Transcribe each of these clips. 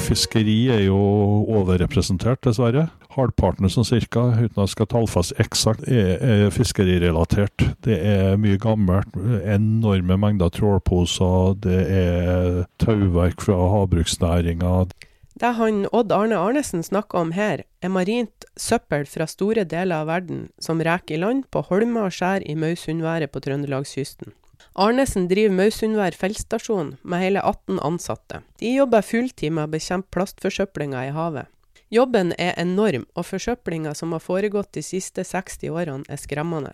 fiskeri er jo overrepresentert, dessverre. Halvparten som cirka, uten at jeg skal tallfeste eksakt, er, er fiskerirelatert. Det er mye gammelt. Enorme mengder trålposer. Det er tauverk fra havbruksnæringa. Det han Odd Arne Arnesen snakker om her, er marint søppel fra store deler av verden som reker i land på holmer og skjær i Mausundværet på trøndelagskysten. Arnesen driver Mausundvær feltstasjon med hele 18 ansatte. De jobber fulltid med å bekjempe plastforsøplinga i havet. Jobben er enorm, og forsøplinga som har foregått de siste 60 årene er skremmende.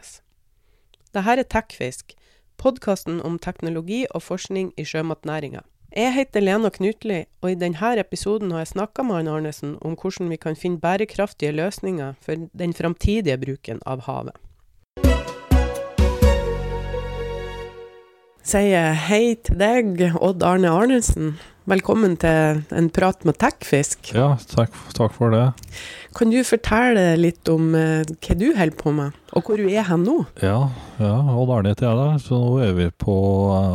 Dette er Tekfisk, podkasten om teknologi og forskning i sjømatnæringa. Jeg heter Lena Knutli, og i denne episoden har jeg snakka med Arnesen om hvordan vi kan finne bærekraftige løsninger for den framtidige bruken av havet. Sier hei til deg, Odd Arne Arnesen. Velkommen til en prat med Tekfisk. Ja, takk, takk, for det. Kan du fortelle litt om uh, hva du holder på med, og hvor du er hen nå? Ja, ja Odd Arne heter jeg, da. Så nå er vi på,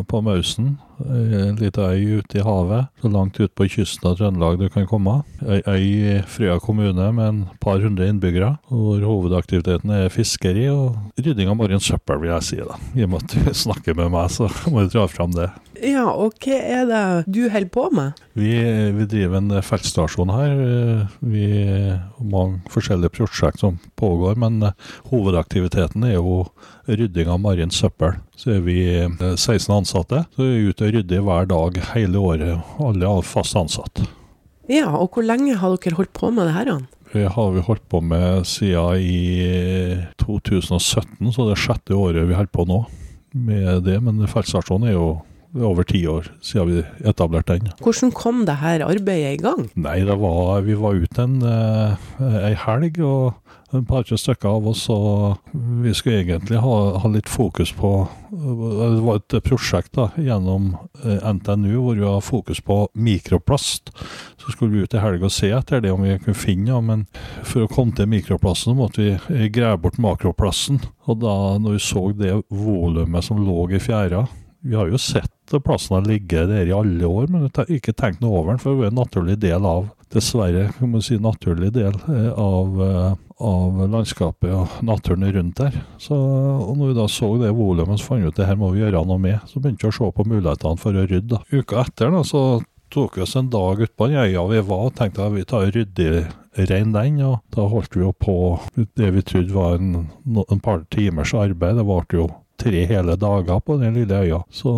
på Mausen En liten øy ute i havet, så langt ut på kysten av Trøndelag du kan komme. Ei øy i Frøya kommune med en par hundre innbyggere, hvor hovedaktiviteten er fiskeri og rydding av marint søppel, vil jeg si. da. I og med at du snakker med meg, så må du dra fram det. Ja, og hva er det du holder på med? Vi, vi driver en feltstasjon her. Vi har mange forskjellige prosjekt som pågår, men hovedaktiviteten er jo rydding av marint søppel. Så er vi 16 eh, ansatte. Så vi er ute og rydder hver dag hele året. Alle er fast ansatt. Ja, og hvor lenge har dere holdt på med det her? Det har vi holdt på med siden i 2017, så det er sjette året vi holder på nå med det. Men feltstasjonen er jo over ti år siden vi etablerte den. Hvordan kom dette arbeidet i gang? Nei, var, Vi var ute en, en helg, og et par-tre stykker av oss, og vi skulle egentlig ha, ha, litt fokus på Det var et prosjekt da, gjennom eh, NTNU hvor vi har fokus på mikroplast. Så skulle vi ut i helga og se etter det om vi kunne finne ja, men for å komme til mikroplasten måtte vi eh, grave bort makroplasten. Og da når vi så det volumet som lå i fjæra Vi har jo sett plassen har ligget der i alle år, men vi har ikke tenkt noe over den, for det er en naturlig del av dessverre kan man si, naturlig del eh, av av landskapet og naturen rundt der. Så, og når vi da så det volumet, så fant vi ut det her må vi gjøre noe med. Så begynte vi å se på mulighetene for å rydde. Uka etter da, så tok vi oss en dag ut på den øya vi var, og tenkte at vi tar rydderein den. og Da holdt vi jo på det vi trodde var en, en par timers arbeid. Det varte jo tre hele dager på den lille øya. Så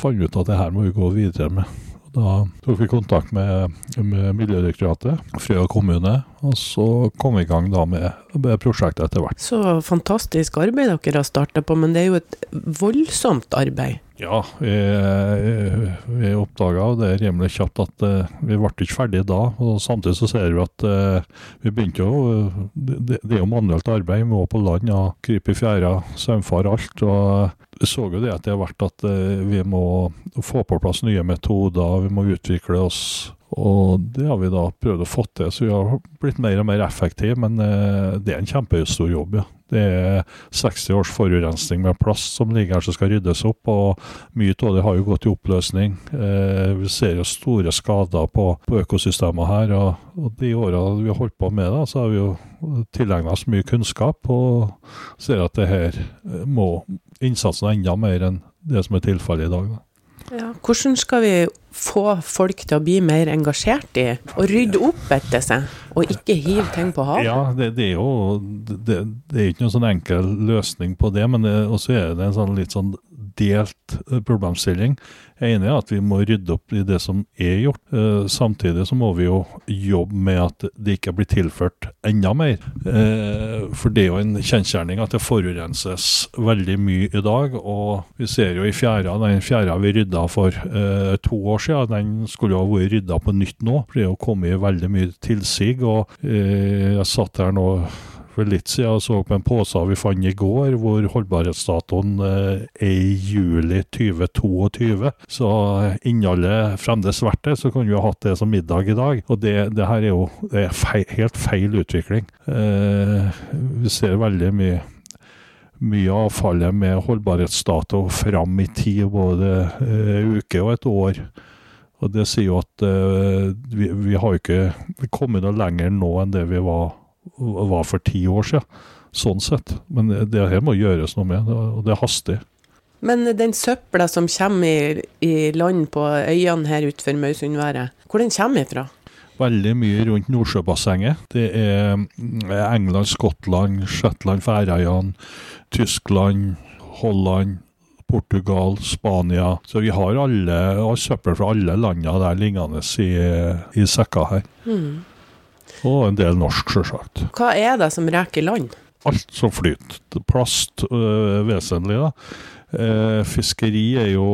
fant vi ut at det her må vi gå videre med. Da tok vi kontakt med, med Miljødirektoratet, Frøya kommune, og så kom vi i gang med, med prosjektet etter hvert. Så fantastisk arbeid dere har starta på, men det er jo et voldsomt arbeid? Ja, vi, vi oppdaga det rimelig kjapt at uh, vi ble ikke ferdig da. og Samtidig så ser vi at uh, vi begynte jo det, det, er jo manuelt arbeid. Vi må på land, ja, krype i fjæra, saumfare alt. og vi så jo det etter hvert at vi må få på plass nye metoder, vi må utvikle oss og det har vi da prøvd å få til, så vi har blitt mer og mer effektive. Men eh, det er en kjempestor jobb, ja. Det er 60 års forurensning med plast som ligger her som skal ryddes opp, og mye av det har jo gått i oppløsning. Eh, vi ser jo store skader på, på økosystemet her, og, og de åra vi har holdt på med det, så har vi jo tilegna oss mye kunnskap og ser at det her må innsatsen enda mer enn det som er tilfellet i dag. Da. Ja, hvordan skal vi få folk til å bli mer engasjert i å rydde opp etter seg, og ikke hive ting på havet? Ja, det, det er jo det, det, er ikke noen sånn enkel løsning på det, men også er det en sånn litt sånn delt eh, problemstilling. Jeg er enig i at vi må rydde opp i det som er gjort. Eh, samtidig så må vi jo jobbe med at det ikke blir tilført enda mer. Eh, for det er jo en kjensgjerning at det forurenses veldig mye i dag. Og vi ser jo i fjæra, den fjæra vi rydda for to år siden, den skulle jo ha vært rydda på nytt nå. For det er jo kommet veldig mye tilsig. Og jeg satt her nå for litt siden og så på en pose vi fant i går, hvor holdbarhetsdatoen eh, er i juli 2022. Så eh, innholdet fremdeles verdt det, så kunne vi ha hatt det som middag i dag. Og det, det her er jo er feil, helt feil utvikling. Eh, vi ser veldig mye mye av avfallet med holdbarhetsdato fram i tid, både eh, uke og et år. Og det sier jo at vi, vi, har ikke kommet noe lenger nå enn det vi var, var for ti år siden. Sånn sett. Men det her må gjøres noe med, og det er hastig. Men den søpla som kommer i, i land på øyene her utenfor Mausundværet, hvor den kommer fra? Veldig mye rundt Nordsjøbassenget. Det er England, Skottland, Shetland, Færøyene, Tyskland, Holland, Portugal, Spania. Så vi har alle, all søppel fra alle landene der liggende i, i sekker her. Mm. Og en del norsk, sjølsagt. Hva er det som reker land? Alt som flyter. Plast øh, vesentlig, da. Eh, fiskeri er jo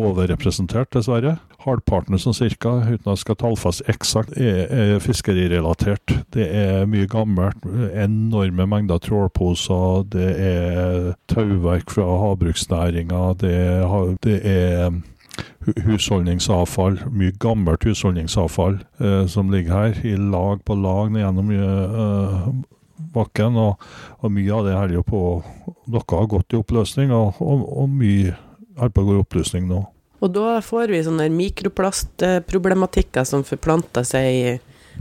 overrepresentert, dessverre. Halvparten som cirka, uten at jeg skal tallfeste eksakt, er, er fiskerirelatert. Det er mye gammelt. Enorme mengder trålposer. Det er tauverk fra havbruksnæringa. Det, det er husholdningsavfall, mye gammelt husholdningsavfall eh, som ligger her, i lag på lag gjennom eh, bakken. Og, og, mye av det holder jo på Noe har gått i oppløsning, og, og, og mye holder på å gå i oppløsning nå. Og da får vi sånne mikroplastproblematikker som forplanter seg i ja.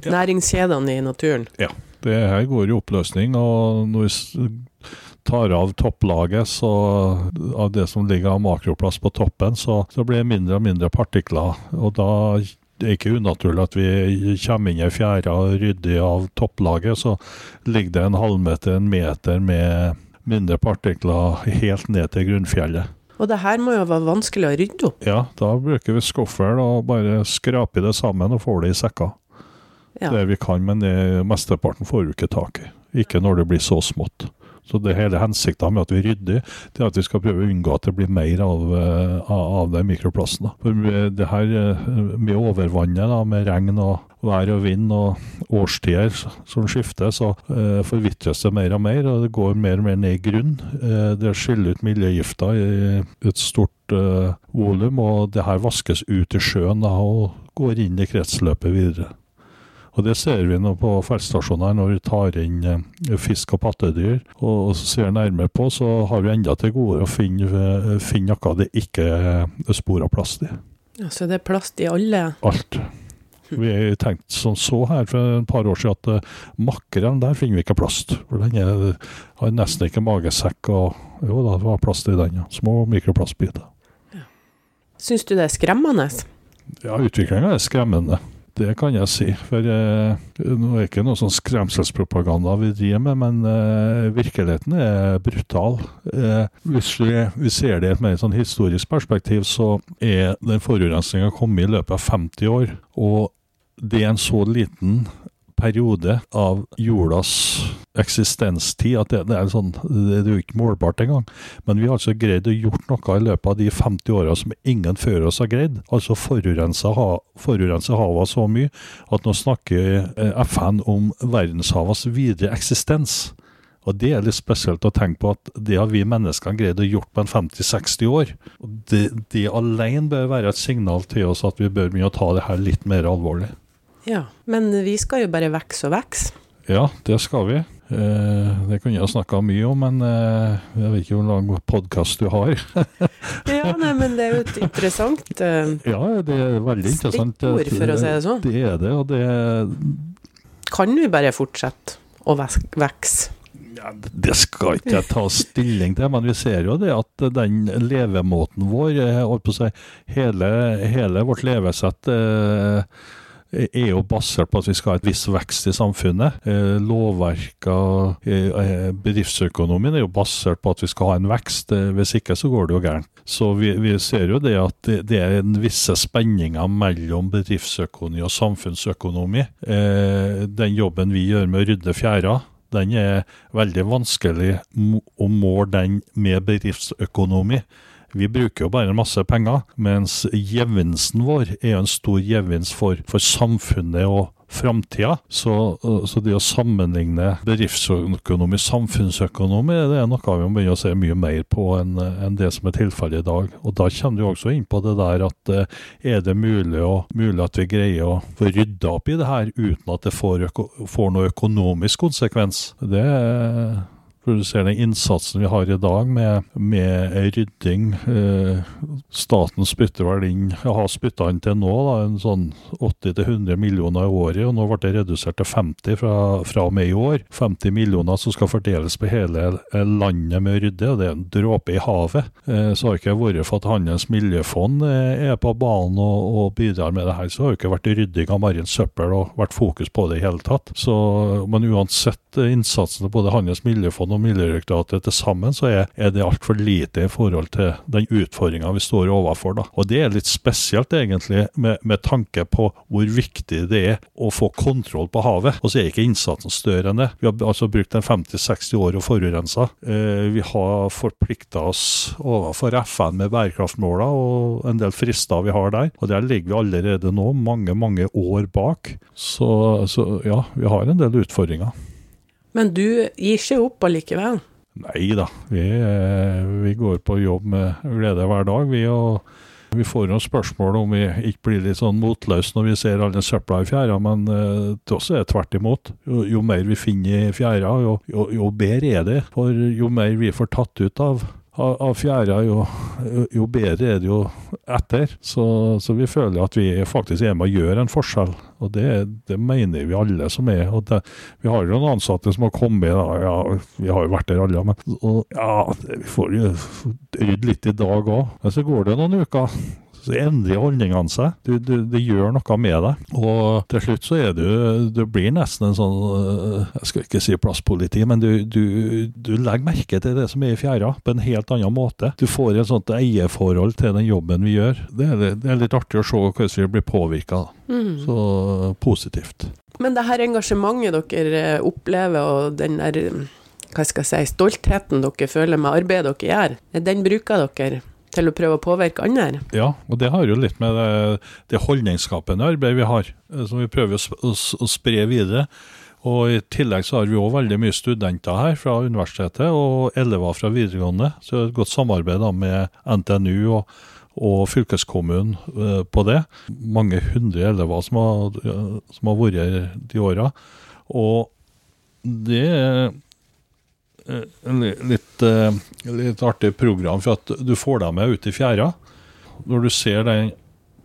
næringskjedene i naturen. Ja, det her går i oppløsning. Og når vi tar av topplaget så, av det som ligger av makroplast på toppen, så, så blir det mindre og mindre partikler. Og da det er ikke unaturlig at vi kommer inn i fjæra og rydder av topplaget, så ligger det en halvmeter, en meter med mindre partikler helt ned til grunnfjellet. Og det her må jo være vanskelig å rydde opp? Ja, da bruker vi skuffel og bare skraper det sammen og får det i sekker. Ja. Det vi kan, men det, mesteparten får du ikke tak i. Ikke når det blir så smått. Så det hele hensikten med at vi rydder, det er at vi skal prøve å unngå at det blir mer av, eh, av den mikroplasten. For det her eh, med overvannet, da, med regn og vær og vind og årstider som skifter, så uh, forvitres det mer og mer, og det går mer og mer ned i grunn. Det skiller ut miljøgifter i et stort uh, volum, og det her vaskes ut i sjøen da, og går inn i kretsløpet videre. Og Det ser vi nå på feltstasjonene når vi tar inn eh, fisk og pattedyr. Og ser nærmere på, så har vi enda til gode å finne, eh, finne noe det ikke er spor av plast i. Ja, Så det er plast i alle? Alt. Vi har tenkt som så her for et par år siden at uh, makrellen, der finner vi ikke plast. For den er, har nesten ikke magesekk. og Jo da, det var plast i den. Ja. Små mikroplastbiter. Ja. Syns du det er skremmende? Ja, utviklinga er skremmende. Det kan jeg si. For eh, nå er det ikke noe sånn skremselspropaganda vi driver med, men eh, virkeligheten er brutal. Eh, hvis vi, vi, ser det i et mer sånn historisk perspektiv, så er den forurensninga kommet i løpet av 50 år. Og det er en så liten periode av jordas eksistenstid at det, det, er sånn, det, er jo ikke målbart engang. Men vi har altså greid å gjort noe i løpet av de 50 åra som ingen før oss har greid. Altså forurense havet så mye at nå snakker eh, FN om verdenshavets videre eksistens. Og Det er litt spesielt å tenke på at det har vi menneskene greid å gjort på en 50-60 år. Det, det alene bør være et signal til oss at vi bør begynne å ta det her litt mer alvorlig. Ja, men vi skal jo bare vokse og vokse. Ja, det skal vi. Eh, det kunne jeg snakka mye om, men eh, jeg vet ikke hvor lang podkast du har. ja, nei, men det er jo et interessant eh, Ja, det er veldig interessant. Stikkord, for å si det sånn. Det er det, og det Kan vi bare fortsette å vokse? Ja, det skal ikke jeg ta stilling til, men vi ser jo det at den levemåten vår, holdt på å si, hele, hele vårt levesett eh, er jo basert på at vi skal ha et viss vekst i samfunnet. Eh, Lovverka, eh, eh, bedriftsøkonomien er jo basert på at vi skal ha en vekst. Hvis ikke så går det jo gærent. Så vi, vi ser jo det at det, er en visse spenninger mellom bedriftsøkonomi og samfunnsøkonomi. Den jobben vi gjør med å rydde fjæra, den er veldig vanskelig å måle den med bedriftsøkonomi. Vi bruker jo bare masse penger, mens gevinsten vår er jo en stor gevinst for, for samfunnet og framtida. Så, så, det å sammenligne bedriftsøkonomi, samfunnsøkonomi, det er noe vi må begynne å se mye mer på enn, en det som er tilfellet i dag. Og Da kommer du også inn på det der at eh, er det mulig, og, mulig at vi greier å få rydda opp i det her uten at det får, får noe økonomisk konsekvens? Det For den innsatsen vi har i dag med, med rydding. Eh, staten spytter vel inn, har spytta inn til nå da, en sånn 80-100 millioner i året, og nå ble det redusert til 50 fra, fra og med i år. 50 millioner som skal fordeles på hele landet med å rydde, og det er en dråpe i havet. Eh, så har det ikke vært for at Handels miljøfond eh, er på banen og, og bidrar med det her, så har det ikke vært rydding av marint søppel og vært fokus på det i hele tatt. Så, men uansett innsatsen til både Handels miljøfond og Miljødirektoratet til sammen, så er, er det altfor lite i forhold til den utfordringa vi står overfor. Da. Og det er litt spesielt, egentlig, med, med, tanke på hvor viktig det er å få kontroll på havet. Og så er ikke innsatsen større enn det. Vi har altså brukt en 50-60 år og forurensa. Eh, vi har forplikta oss overfor FN med bærekraftmåla og en del frister vi har der. Og der ligger vi allerede nå mange, mange år bak. Så, så ja, vi har en del utfordringer. Men du gir ikke opp allikevel? Nei da, vi, eh, vi, går på jobb med glede hver dag, vi. og vi får noen spørsmål om vi ikke blir litt sånn motløse når vi ser alle søpla i fjæra, men uh, til oss er det tvert imot. Jo, jo, mer vi finner i fjæra, jo, jo, jo bedre er det. For jo mer vi får tatt ut av av fjæra, jo, jo, bedre er det jo etter. Så, så, vi føler at vi faktisk er med å gjøre en forskjell. Og det, det mener vi alle som er. Og det, vi har jo noen ansatte som har kommet, da. ja, vi har jo vært der alle. Men og, ja, vi får jo rydde litt i dag òg. Men så går det noen uker så endrer holdningene seg. Du, du, det gjør noe med deg. Og til slutt så er du Du blir nesten en sånn øh, Jeg skal ikke si plasspoliti, men du, du, du legger merke til det som er i fjæra, på en helt annen måte. Du får et sånt eierforhold til den jobben vi gjør. Det er, det er litt artig å se hvordan vi blir påvirka. Mm. Så positivt. Men det her engasjementet dere øh, opplever, og den der hva skal jeg si, stoltheten dere føler med arbeidet dere gjør, den bruker dere til å prøve å påvirke andre. Ja, og det har jo litt med det, det holdningsskapende arbeidet vi har, eh, som vi prøver å, å, å spre videre. Og I tillegg så har vi òg veldig mye studenter her fra universitetet og elever fra videregående. Så det er et godt samarbeid da med NTNU og, og fylkeskommunen uh, på det. Mange hundre elever som har, som har vært her de åra. Og det er Eh, litt, eh, litt artig program, for at du får dem med ut i fjæra. Når du ser den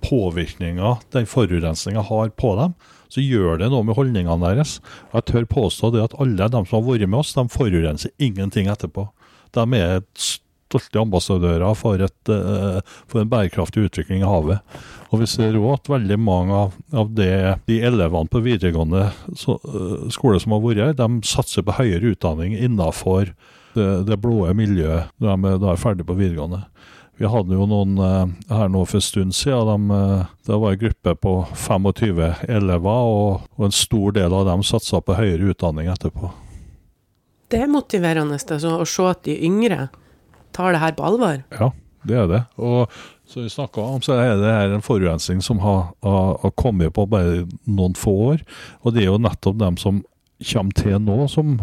påvirkninga den forurensninga har på dem, så gjør det noe med holdningene deres. Jeg tør påstå det at alle de som har vært med oss, de forurenser ingenting etterpå. De er et stolte ambassadører for, et, uh, for, en bærekraftig utvikling i havet. Og Vi ser òg at veldig mange av, av det, de elevene på videregående så, uh, skole som har vært her, de satser på høyere utdanning innenfor det, det blå miljøet når de, da er ferdig på videregående. Vi hadde jo noen uh, her nå for en stund siden. De, det var en gruppe på 25 elever, og, og en stor del av dem satsa på høyere utdanning etterpå. Det er motiverende altså, å se at de yngre tar det her på alvor? Ja, det er det. Og som vi snakka om, så er det her en forurensning som har, har, kommet på bare noen få år. Og det er jo nettopp dem som kommer til nå, som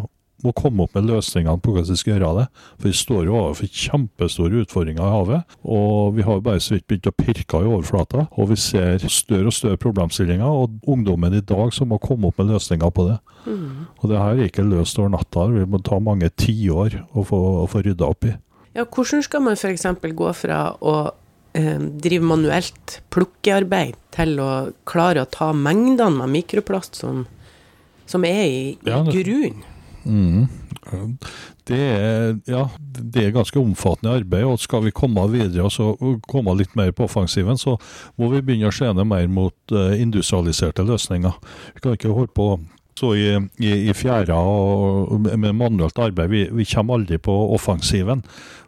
må komme opp med løsningene på hvordan vi skal gjøre det. For vi står jo overfor kjempestore utfordringer i havet. Og vi har jo bare så vidt begynt å pirke i overflata. Og vi ser større og større problemstillinger. Og ungdommen i dag som må komme opp med løsninger på det. Mm. Og det her er ikke løst over natta. Vi må ta mange tiår å få, å få rydda opp i. Ja, hvordan skal man f.eks. gå fra å eh, drive manuelt plukkearbeid til å klare å ta mengdene med mikroplast som, som er i, ja, grunnen? Mm. Det er, ja, det er ganske omfattende arbeid, og skal vi komme videre og komme litt mer på offensiven, så må vi begynne å skjene mer mot uh, industrialiserte løsninger. Vi kan ikke holde på så i, i, i fjæra og med manuelt arbeid, vi, vi, kommer aldri på offensiven.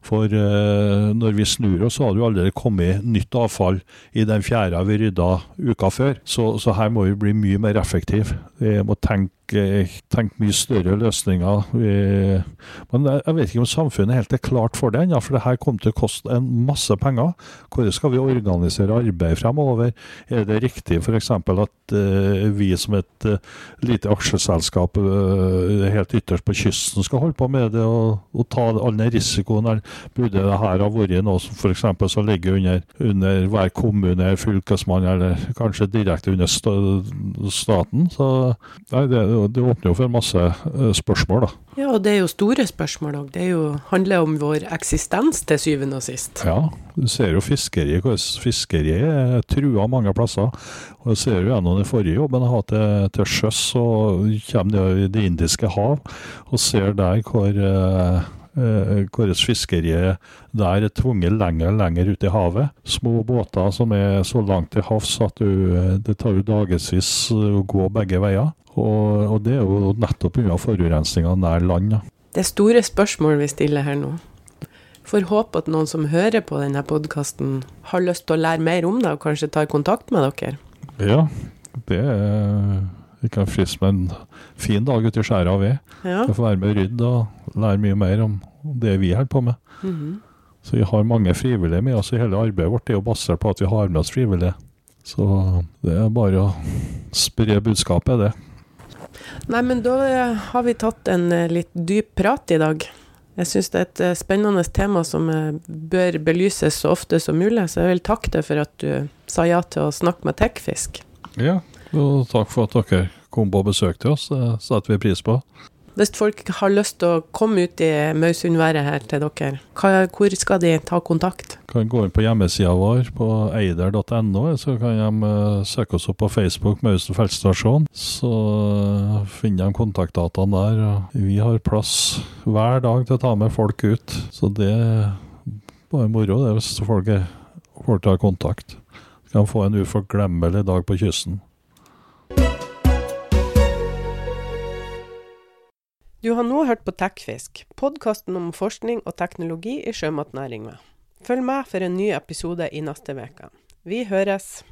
For eh, når vi snur oss, så hadde jo allerede kommet nytt avfall i den fjæra vi rydda uka før. Så, så her må vi bli mye mer effektive. Vi må tenke tenkt mye større løsninger. Men jeg vet ikke om samfunnet helt er klart for det ennå, for det her kommer til å koste en masse penger. Hvordan skal vi organisere arbeid fremover? Er det riktig f.eks. at uh, vi som et lite aksjeselskap helt ytterst på kysten skal holde på med det og, og ta all den risikoen? Burde det her ha vært noe som f.eks. som ligger under, under hver kommune, fylkesmann, eller kanskje direkte under staten? Så nei, det, det åpner jo for masse eh, spørsmål, da. Ja, og det er jo store spørsmål òg. Det er jo, handler om vår eksistens til syvende og sist. Ja, du ser jo fiskeriet, hvordan fiskeriet er trua mange plasser. Og det ser jo gjennom den forrige jobben jeg har til, til sjøs, så kommer det i Det indiske hav og ser der hvor eh, hvordan fiskeriet der er tvunget lenger og lenger ut i havet. Små båter som er så langt til havs at du, det tar jo dagevis å gå begge veier. Og, og, det er jo nettopp pga. forurensninga nær land. Det er store spørsmål vi stiller her nå. Får håpe at noen som hører på denne podkasten, har lyst til å lære mer om det, og kanskje tar kontakt med dere. Ja, det er vi kan frist, med en fin dag ute i skjæret av ved. Ja. får være med og rydde og lære mye mer om det vi holder på med. Mm -hmm. Så vi har mange frivillige med oss i hele arbeidet vårt. Det er jo basert på at vi har med oss frivillige. Så det er bare å spre budskapet, det. Nei, men da har vi tatt en eh, litt dyp prat i dag. Jeg syns det er et eh, spennende tema som eh, bør belyses så ofte som mulig, så jeg vil takke deg for at du sa ja til å snakke med Tekfisk. Ja, og takk for at dere kom på besøk til oss. Det setter vi pris på. Hvis folk har lyst til å komme ut i Mausundværet her til dere, hvor skal de ta kontakt? Kan gå inn på hjemmesida vår på eider.no, så kan de uh, søke oss opp på Facebook, Mausund feltstasjon. Så uh, finner de kontaktdataene der. Vi har plass hver dag til å ta med folk ut, så det er bare moro det hvis folk, folk tar kontakt. Så kan få en uforglemmelig dag på kysten. Du har nå hørt på Tekfisk, podkasten om forskning og teknologi i sjømatnæringa. Følg med for en ny episode i neste uke. Vi høres!